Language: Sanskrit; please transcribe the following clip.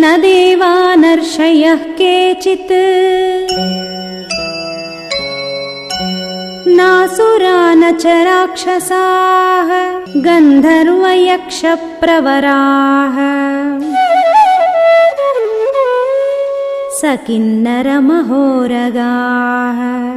न देवानर्षयः केचित्। नासुरा न च राक्षसाः गन्धर्वयक्षप्रवराः। स किन्नरमहोरगाः